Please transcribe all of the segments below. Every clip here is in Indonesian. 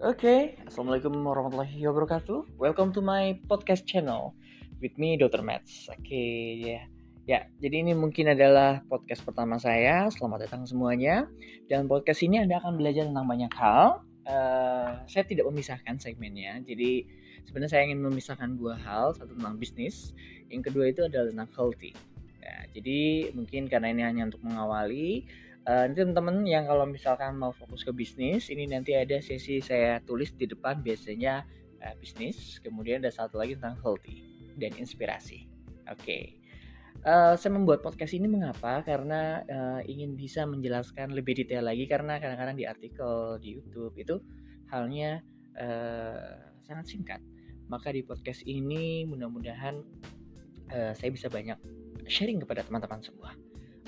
Oke, assalamualaikum warahmatullahi wabarakatuh. Welcome to my podcast channel with me, Dr. Mats. Oke, ya, ya. Jadi ini mungkin adalah podcast pertama saya. Selamat datang semuanya. Dan podcast ini anda akan belajar tentang banyak hal. Uh, saya tidak memisahkan segmennya. Jadi sebenarnya saya ingin memisahkan dua hal. Satu tentang bisnis, yang kedua itu adalah tentang healthy. Ya, jadi mungkin karena ini hanya untuk mengawali Uh, nanti teman-teman yang kalau misalkan mau fokus ke bisnis, ini nanti ada sesi saya tulis di depan biasanya uh, bisnis, kemudian ada satu lagi tentang healthy dan inspirasi. Oke, okay. uh, saya membuat podcast ini mengapa? Karena uh, ingin bisa menjelaskan lebih detail lagi karena kadang-kadang di artikel di YouTube itu halnya uh, sangat singkat. Maka di podcast ini mudah-mudahan uh, saya bisa banyak sharing kepada teman-teman semua.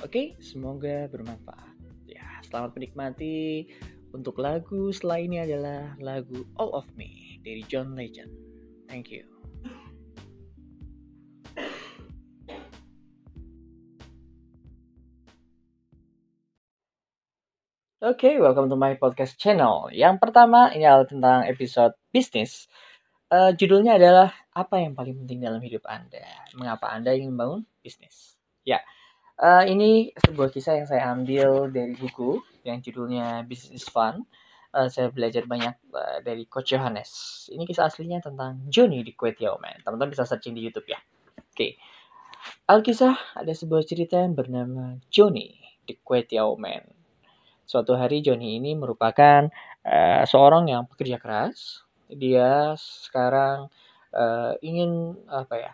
Oke, semoga bermanfaat. Ya, selamat menikmati. Untuk lagu ini adalah lagu All of Me dari John Legend. Thank you. Oke, okay, welcome to my podcast channel. Yang pertama ini adalah tentang episode bisnis. Uh, judulnya adalah apa yang paling penting dalam hidup Anda? Mengapa Anda ingin membangun bisnis? Ya, Uh, ini sebuah kisah yang saya ambil dari buku yang judulnya Business Fun. Uh, saya belajar banyak uh, dari Coach Johannes. Ini kisah aslinya tentang Johnny di Kwetiao Man. Teman-teman bisa searching di YouTube ya. Oke. Okay. Alkisah ada sebuah cerita yang bernama Johnny di Kwetiao Man. Suatu hari Johnny ini merupakan uh, seorang yang pekerja keras. Dia sekarang uh, ingin apa ya?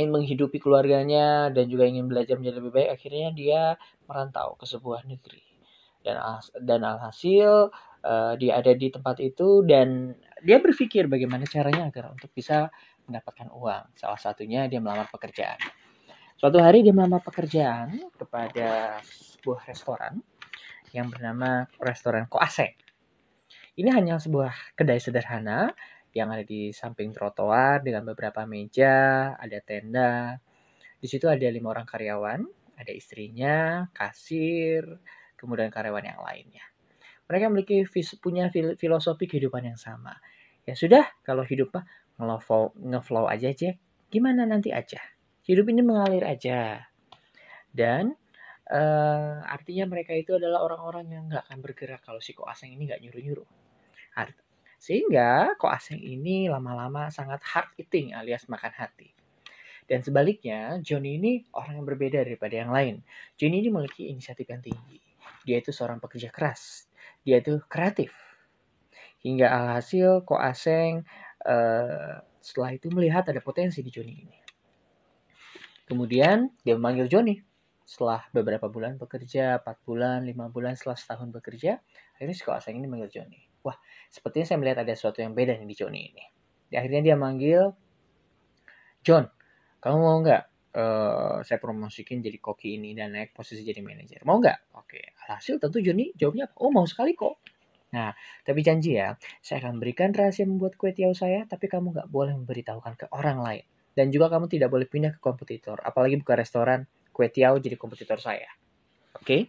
Ingin menghidupi keluarganya dan juga ingin belajar menjadi lebih baik, akhirnya dia merantau ke sebuah negeri. Dan dan alhasil uh, dia ada di tempat itu dan dia berpikir bagaimana caranya agar untuk bisa mendapatkan uang. Salah satunya dia melamar pekerjaan. Suatu hari dia melamar pekerjaan kepada sebuah restoran yang bernama Restoran Koase. Ini hanya sebuah kedai sederhana yang ada di samping trotoar dengan beberapa meja, ada tenda. Di situ ada lima orang karyawan, ada istrinya, kasir, kemudian karyawan yang lainnya. Mereka memiliki punya filosofi kehidupan yang sama. Ya sudah, kalau hidup mah ngeflow, ngeflow aja aja. Gimana nanti aja. Hidup ini mengalir aja. Dan uh, artinya mereka itu adalah orang-orang yang nggak akan bergerak kalau si koaseng ini nggak nyuruh-nyuruh. Sehingga kok asing ini lama-lama sangat hard eating alias makan hati. Dan sebaliknya, Johnny ini orang yang berbeda daripada yang lain. Johnny ini memiliki inisiatif yang tinggi. Dia itu seorang pekerja keras. Dia itu kreatif. Hingga alhasil Ko Aseng uh, setelah itu melihat ada potensi di Johnny ini. Kemudian dia memanggil Johnny. Setelah beberapa bulan bekerja, 4 bulan, 5 bulan, setelah setahun bekerja, akhirnya si Ko ini memanggil Johnny. Wah, sepertinya saya melihat ada sesuatu yang beda nih di Johnny ini. Di akhirnya dia manggil, John, kamu mau nggak uh, saya promosikin jadi koki ini dan naik posisi jadi manajer? Mau nggak? Oke, hasil tentu Johnny jawabnya, oh mau sekali kok. Nah, tapi janji ya, saya akan berikan rahasia membuat kue tiaw saya, tapi kamu nggak boleh memberitahukan ke orang lain. Dan juga kamu tidak boleh pindah ke kompetitor, apalagi buka restoran kue tiaw jadi kompetitor saya. Oke? Okay?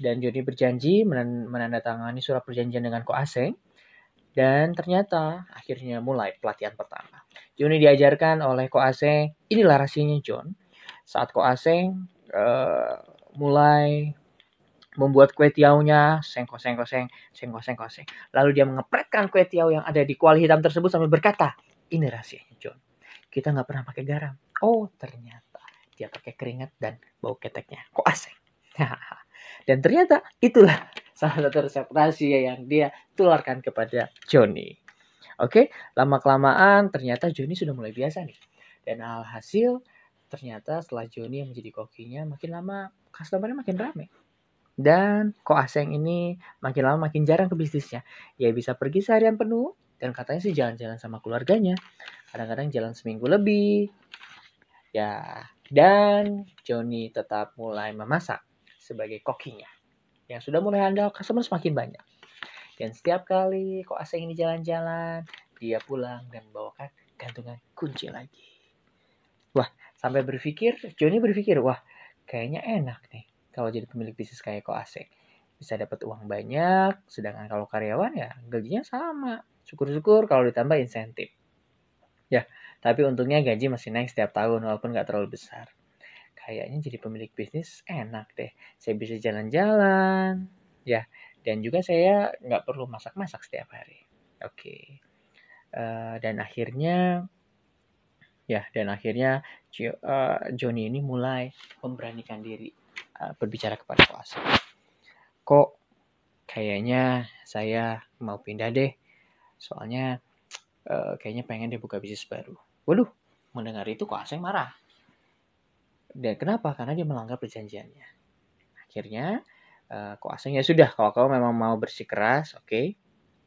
Dan Johnny berjanji menandatangani surat perjanjian dengan Ko Aseng dan ternyata akhirnya mulai pelatihan pertama. Juni diajarkan oleh Ko Aseng, inilah rahasianya John. Saat Ko Aseng uh, mulai membuat kue tiaunya, sengko sengko seng, sengko sengko seng. Lalu dia mengepretkan kue tiaw yang ada di kuali hitam tersebut sambil berkata, ini rahasianya John. Kita nggak pernah pakai garam. Oh ternyata dia pakai keringat dan bau keteknya. Ko Aseng. dan ternyata itulah salah satu resep rahasia yang dia tularkan kepada Johnny. Oke, lama kelamaan ternyata Johnny sudah mulai biasa nih. Dan alhasil ternyata setelah Johnny yang menjadi kokinya makin lama customernya makin ramai. Dan kok Aseng ini makin lama makin jarang ke bisnisnya. Ya bisa pergi seharian penuh dan katanya sih jalan-jalan sama keluarganya. Kadang-kadang jalan seminggu lebih. Ya, dan Johnny tetap mulai memasak sebagai kokinya yang sudah mulai handal customer semakin banyak. Dan setiap kali kok asing ini jalan-jalan, dia pulang dan membawakan gantungan kunci lagi. Wah, sampai berpikir, Johnny berpikir, wah kayaknya enak nih kalau jadi pemilik bisnis kayak kok asing. bisa dapat uang banyak, sedangkan kalau karyawan ya gajinya sama. Syukur-syukur kalau ditambah insentif. Ya, tapi untungnya gaji masih naik setiap tahun walaupun nggak terlalu besar. Kayaknya jadi pemilik bisnis enak deh. Saya bisa jalan-jalan, ya. Dan juga saya nggak perlu masak-masak setiap hari. Oke. Okay. Uh, eh, dan akhirnya ya dan akhirnya uh, ini mulai memberanikan diri uh, berbicara kepada kuasa kok kayaknya saya mau pindah deh soalnya uh, kayaknya pengen deh buka bisnis baru waduh mendengar itu kok Aseng marah dan kenapa karena dia melanggar perjanjiannya akhirnya uh, kok Aseng ya sudah kalau kamu memang mau bersikeras oke okay,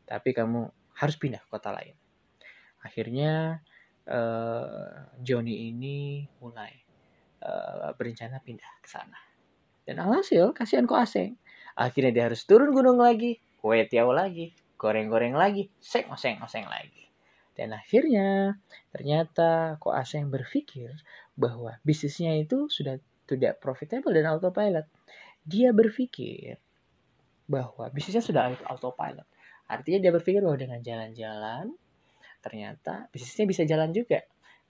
tapi kamu harus pindah ke kota lain akhirnya uh, Joni ini mulai uh, berencana pindah ke sana. Dan alhasil kasihan kok aseng. Akhirnya dia harus turun gunung lagi, kue tiaw lagi, goreng-goreng lagi, seng oseng oseng lagi. Dan akhirnya ternyata kok aseng berpikir bahwa bisnisnya itu sudah tidak profitable dan autopilot. Dia berpikir bahwa bisnisnya sudah autopilot. Artinya dia berpikir bahwa dengan jalan-jalan ternyata bisnisnya bisa jalan juga.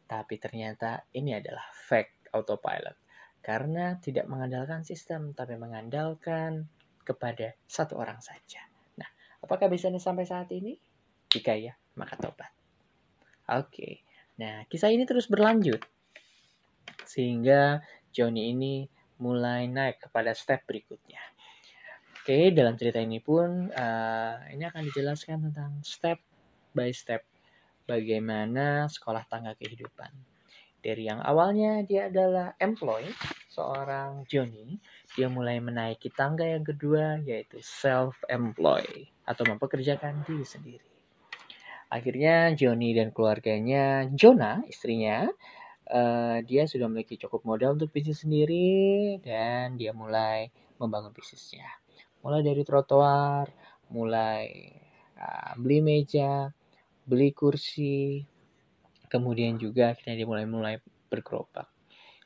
Tapi ternyata ini adalah fake autopilot. Karena tidak mengandalkan sistem, tapi mengandalkan kepada satu orang saja. Nah, apakah bisa sampai saat ini? Jika ya, maka tobat. Oke. Nah, kisah ini terus berlanjut. Sehingga Johnny ini mulai naik kepada step berikutnya. Oke, dalam cerita ini pun uh, ini akan dijelaskan tentang step by step bagaimana sekolah tangga kehidupan. Dari yang awalnya dia adalah employee, seorang Johnny, dia mulai menaiki tangga yang kedua yaitu self-employed atau mempekerjakan diri sendiri. Akhirnya Johnny dan keluarganya, Jonah istrinya, uh, dia sudah memiliki cukup modal untuk bisnis sendiri dan dia mulai membangun bisnisnya. Mulai dari trotoar, mulai uh, beli meja, beli kursi, kemudian juga akhirnya dia mulai mulai bergerobak.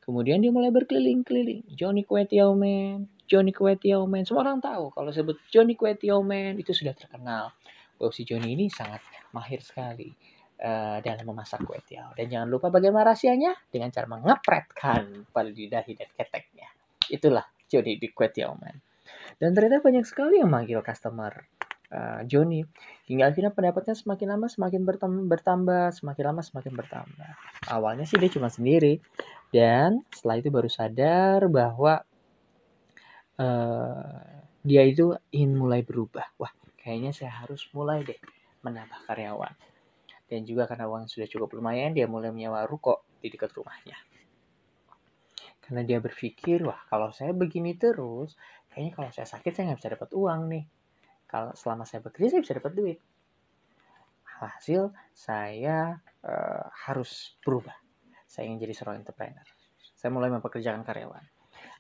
Kemudian dia mulai berkeliling-keliling. Johnny Kwetiao Man, Johnny Kwetiao Man. Semua orang tahu kalau sebut Johnny Kwetiao Man itu sudah terkenal. Bahwa si Johnny ini sangat mahir sekali uh, dalam memasak kue tiao. Dan jangan lupa bagaimana rahasianya dengan cara mengepretkan pada lidah dan keteknya. Itulah Johnny di kue tiao man. Dan ternyata banyak sekali yang manggil customer uh, Joni hingga akhirnya pendapatnya semakin lama semakin bertambah, semakin lama semakin bertambah. Awalnya sih dia cuma sendiri dan setelah itu baru sadar bahwa uh, dia itu ingin mulai berubah. Wah, kayaknya saya harus mulai deh menambah karyawan. Dan juga karena uang sudah cukup lumayan, dia mulai menyewa ruko di dekat rumahnya. Karena dia berpikir, wah kalau saya begini terus, kayaknya kalau saya sakit saya nggak bisa dapat uang nih. Kalau selama saya bekerja saya bisa dapat duit. Hasil saya uh, harus berubah. Saya ingin jadi seorang entrepreneur. Saya mulai mempekerjakan karyawan.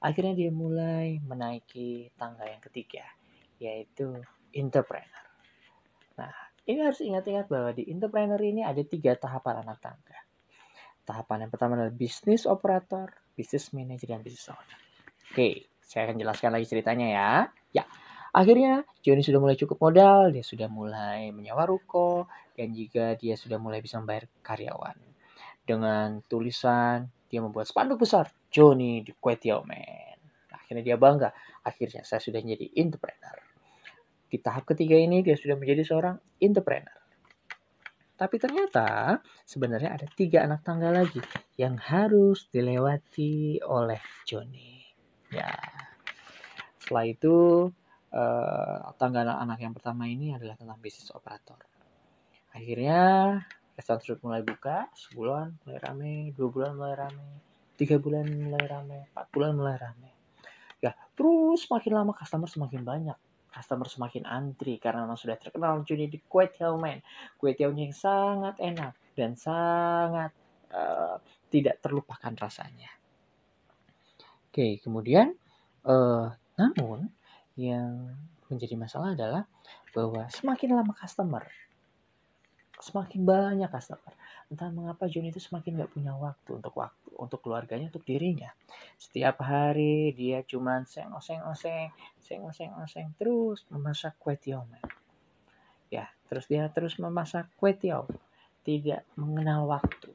Akhirnya dia mulai menaiki tangga yang ketiga yaitu entrepreneur. Nah ini harus ingat-ingat bahwa di entrepreneur ini ada tiga tahapan anak tangga tahapan yang pertama adalah bisnis operator bisnis manager dan bisnis owner oke saya akan jelaskan lagi ceritanya ya ya Akhirnya Johnny sudah mulai cukup modal, dia sudah mulai menyewa ruko, dan juga dia sudah mulai bisa membayar karyawan. Dengan tulisan, dia membuat spanduk besar, Johnny di Kwetiao Man. Akhirnya dia bangga, akhirnya saya sudah menjadi entrepreneur. Di tahap ketiga ini dia sudah menjadi seorang entrepreneur. Tapi ternyata sebenarnya ada tiga anak tangga lagi yang harus dilewati oleh Johnny. Ya, setelah itu uh, tangga anak-anak yang pertama ini adalah tentang bisnis operator. Akhirnya restoran tersebut mulai buka, sebulan mulai rame, dua bulan mulai rame, tiga bulan mulai rame, empat bulan mulai rame. Ya, terus semakin lama customer semakin banyak. Customer semakin antri karena memang sudah terkenal jadi di kue tiao man. Kue tiaonya yang sangat enak dan sangat uh, tidak terlupakan rasanya. Oke, kemudian uh, namun yang menjadi masalah adalah bahwa semakin lama customer semakin banyak customer. Entah mengapa Joni itu semakin nggak punya waktu untuk waktu untuk keluarganya, untuk dirinya. Setiap hari dia cuma seng oseng oseng, seng oseng oseng terus memasak kue tiaw. Ya, terus dia terus memasak kue tiaw, tidak mengenal waktu.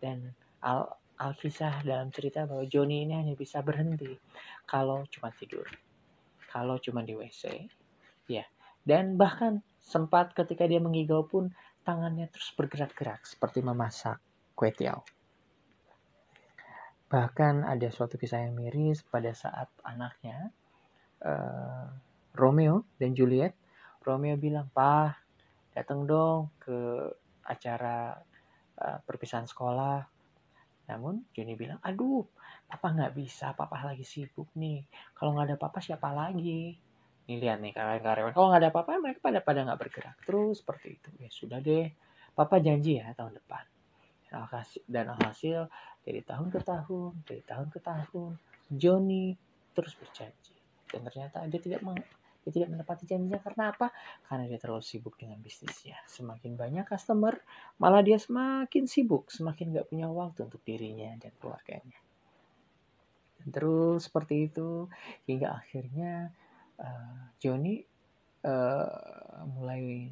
Dan al Alkisah dalam cerita bahwa Joni ini hanya bisa berhenti kalau cuma tidur, kalau cuma di WC, ya. Dan bahkan sempat ketika dia mengigau pun tangannya terus bergerak-gerak seperti memasak kue tiaw. Bahkan ada suatu kisah yang miris pada saat anaknya uh, Romeo dan Juliet, Romeo bilang, "Pak, datang dong ke acara uh, perpisahan sekolah namun Joni bilang, aduh, papa nggak bisa, papa lagi sibuk nih. Kalau nggak ada papa siapa lagi? Nih lihat nih karyawan-karyawan, kalau nggak ada papa mereka pada pada nggak bergerak terus seperti itu. Ya sudah deh, papa janji ya tahun depan. Dan alhasil dari tahun ke tahun, dari tahun ke tahun, Joni terus berjanji. Dan ternyata dia tidak dia tidak menepati janjinya karena apa? Karena dia terlalu sibuk dengan bisnisnya. Semakin banyak customer, malah dia semakin sibuk, semakin gak punya waktu untuk dirinya dan keluarganya. Dan terus seperti itu hingga akhirnya uh, Joni uh, mulai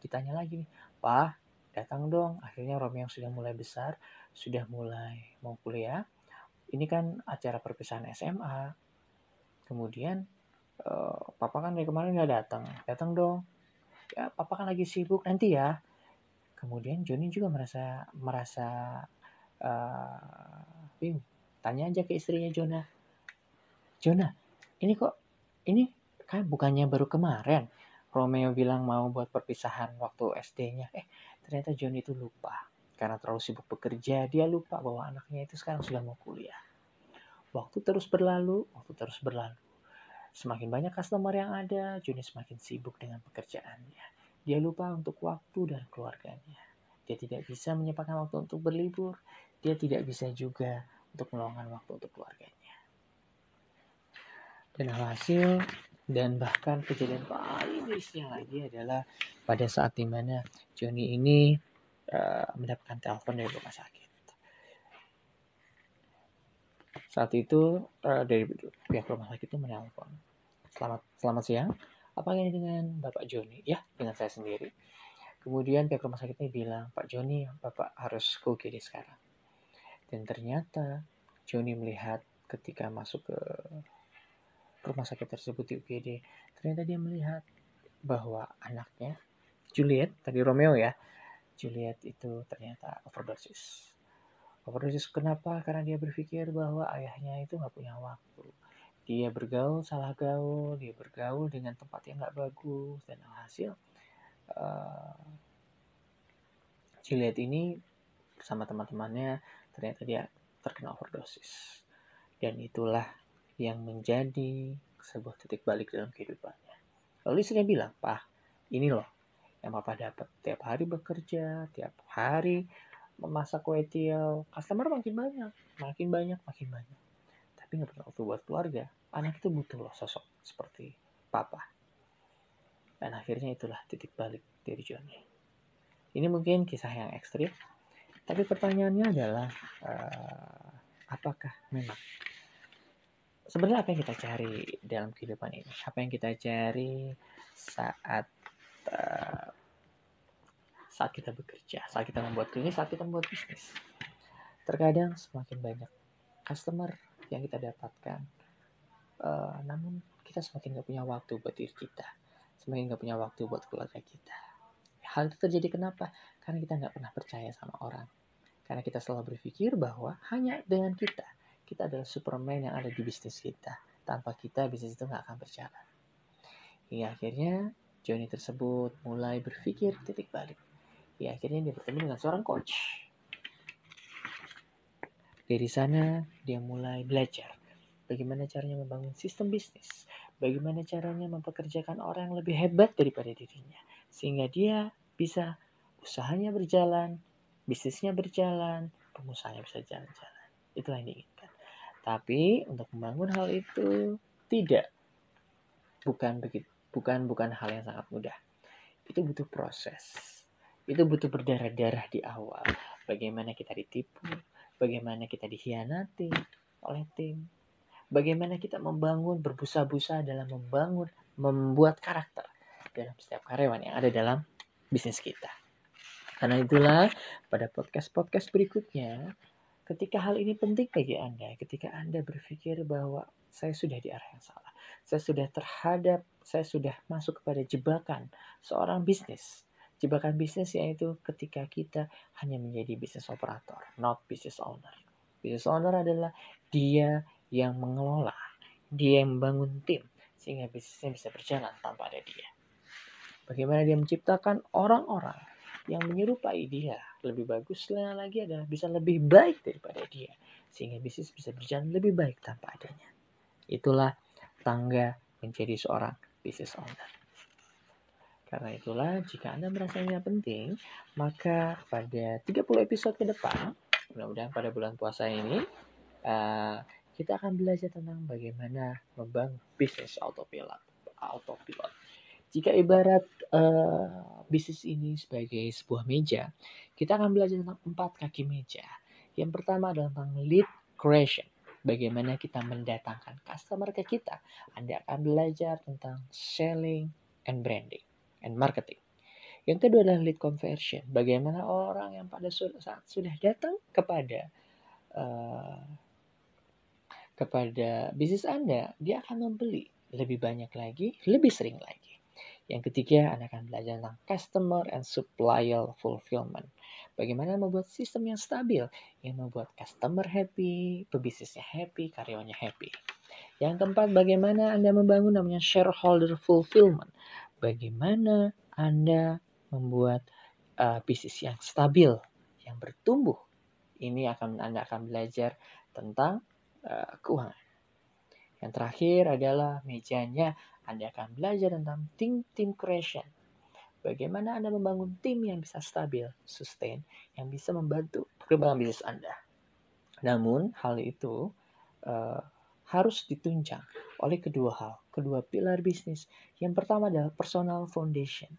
ditanya lagi nih, Pak, datang dong. Akhirnya Romeo yang sudah mulai besar, sudah mulai mau kuliah. Ini kan acara perpisahan SMA. Kemudian uh, papa kan dari kemarin nggak datang. Datang dong. Ya papa kan lagi sibuk. Nanti ya. Kemudian Joni juga merasa merasa uh, bingung. Tanya aja ke istrinya Jona. Jona ini kok ini kan bukannya baru kemarin Romeo bilang mau buat perpisahan waktu SD-nya eh ternyata Joni itu lupa karena terlalu sibuk bekerja dia lupa bahwa anaknya itu sekarang sudah mau kuliah waktu terus berlalu waktu terus berlalu Semakin banyak customer yang ada, Juni semakin sibuk dengan pekerjaannya. Dia lupa untuk waktu dan keluarganya. Dia tidak bisa menyempatkan waktu untuk berlibur. Dia tidak bisa juga untuk meluangkan waktu untuk keluarganya. Dan hasil dan bahkan kejadian paling mirisnya lagi adalah pada saat di mana Joni ini uh, mendapatkan telepon dari rumah sakit. Saat itu uh, dari pihak rumah sakit itu menelpon Selamat selamat siang. Apa ini dengan Bapak Joni? Ya, dengan saya sendiri. Kemudian pihak rumah sakitnya bilang, Pak Joni, Bapak harus ke UGD sekarang. Dan ternyata Joni melihat ketika masuk ke rumah sakit tersebut di UGD, ternyata dia melihat bahwa anaknya, Juliet, tadi Romeo ya, Juliet itu ternyata overdosis. Overdosis kenapa? Karena dia berpikir bahwa ayahnya itu nggak punya waktu dia bergaul salah gaul dia bergaul dengan tempat yang nggak bagus dan alhasil uh, Juliet ini bersama teman-temannya ternyata dia terkena overdosis dan itulah yang menjadi sebuah titik balik dalam kehidupannya. Lalu istrinya bilang pak ini loh yang papa dapat. Tiap hari bekerja tiap hari memasak kue tiaw. Customer makin banyak makin banyak makin banyak. Tapi nggak pernah waktu buat keluarga. Anak itu butuh loh sosok seperti papa. Dan akhirnya itulah titik balik dari Johnny. Ini mungkin kisah yang ekstrim tapi pertanyaannya adalah uh, apakah memang sebenarnya apa yang kita cari dalam kehidupan ini apa yang kita cari saat uh, saat kita bekerja saat kita membuat klinis saat kita membuat bisnis terkadang semakin banyak customer yang kita dapatkan. Uh, namun kita semakin gak punya waktu buat diri kita, semakin gak punya waktu buat keluarga kita. Hal itu terjadi kenapa? Karena kita nggak pernah percaya sama orang. Karena kita selalu berpikir bahwa hanya dengan kita, kita adalah Superman yang ada di bisnis kita. Tanpa kita, bisnis itu nggak akan berjalan. Hingga akhirnya Johnny tersebut mulai berpikir titik balik. Ya akhirnya dia bertemu dengan seorang coach dari sana dia mulai belajar bagaimana caranya membangun sistem bisnis, bagaimana caranya mempekerjakan orang yang lebih hebat daripada dirinya, sehingga dia bisa usahanya berjalan, bisnisnya berjalan, pengusahanya bisa jalan-jalan. Itulah yang diinginkan. Tapi untuk membangun hal itu tidak bukan begitu bukan bukan hal yang sangat mudah. Itu butuh proses. Itu butuh berdarah-darah di awal. Bagaimana kita ditipu, bagaimana kita dikhianati oleh tim, bagaimana kita membangun berbusa-busa dalam membangun, membuat karakter dalam setiap karyawan yang ada dalam bisnis kita. Karena itulah pada podcast-podcast berikutnya, ketika hal ini penting bagi Anda, ketika Anda berpikir bahwa saya sudah di arah yang salah, saya sudah terhadap, saya sudah masuk kepada jebakan seorang bisnis. Jebakan bisnis yaitu ketika kita hanya menjadi bisnis operator, not business owner. Business owner adalah dia yang mengelola, dia yang membangun tim, sehingga bisnisnya bisa berjalan tanpa ada dia. Bagaimana dia menciptakan orang-orang yang menyerupai dia. Lebih bagusnya lagi adalah bisa lebih baik daripada dia. Sehingga bisnis bisa berjalan lebih baik tanpa adanya. Itulah tangga menjadi seorang business owner. Karena itulah jika Anda merasanya penting, maka pada 30 episode ke depan, mudah-mudahan pada bulan puasa ini, uh, kita akan belajar tentang bagaimana membangun bisnis autopilot. autopilot. Jika ibarat uh, bisnis ini sebagai sebuah meja, kita akan belajar tentang empat kaki meja. Yang pertama adalah tentang lead creation. Bagaimana kita mendatangkan customer ke kita. Anda akan belajar tentang selling and branding and marketing. Yang kedua adalah lead conversion. Bagaimana orang yang pada saat sudah datang kepada uh, kepada bisnis Anda, dia akan membeli lebih banyak lagi, lebih sering lagi. Yang ketiga, Anda akan belajar tentang customer and supplier fulfillment. Bagaimana membuat sistem yang stabil, yang membuat customer happy, pebisnisnya happy, karyawannya happy. Yang keempat, bagaimana Anda membangun namanya shareholder fulfillment. Bagaimana Anda membuat uh, bisnis yang stabil, yang bertumbuh. Ini akan Anda akan belajar tentang uh, keuangan. Yang terakhir adalah mejanya anda akan belajar tentang tim team creation. Bagaimana Anda membangun tim yang bisa stabil, sustain, yang bisa membantu perkembangan bisnis Anda. Namun, hal itu uh, harus ditunjang oleh kedua hal, kedua pilar bisnis. Yang pertama adalah personal foundation.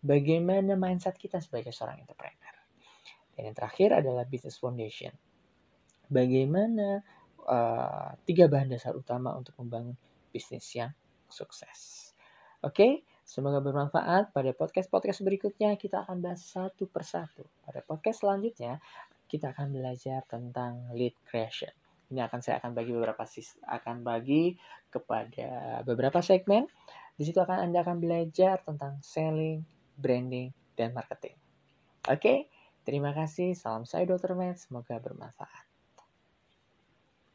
Bagaimana mindset kita sebagai seorang entrepreneur. Dan yang terakhir adalah business foundation. Bagaimana uh, tiga bahan dasar utama untuk membangun bisnis yang sukses. Oke, semoga bermanfaat. Pada podcast-podcast berikutnya kita akan bahas satu persatu. Pada podcast selanjutnya kita akan belajar tentang lead creation. Ini akan saya akan bagi beberapa akan bagi kepada beberapa segmen. Di situ akan Anda akan belajar tentang selling, branding, dan marketing. Oke, terima kasih. Salam saya Dr. Matt. Semoga bermanfaat.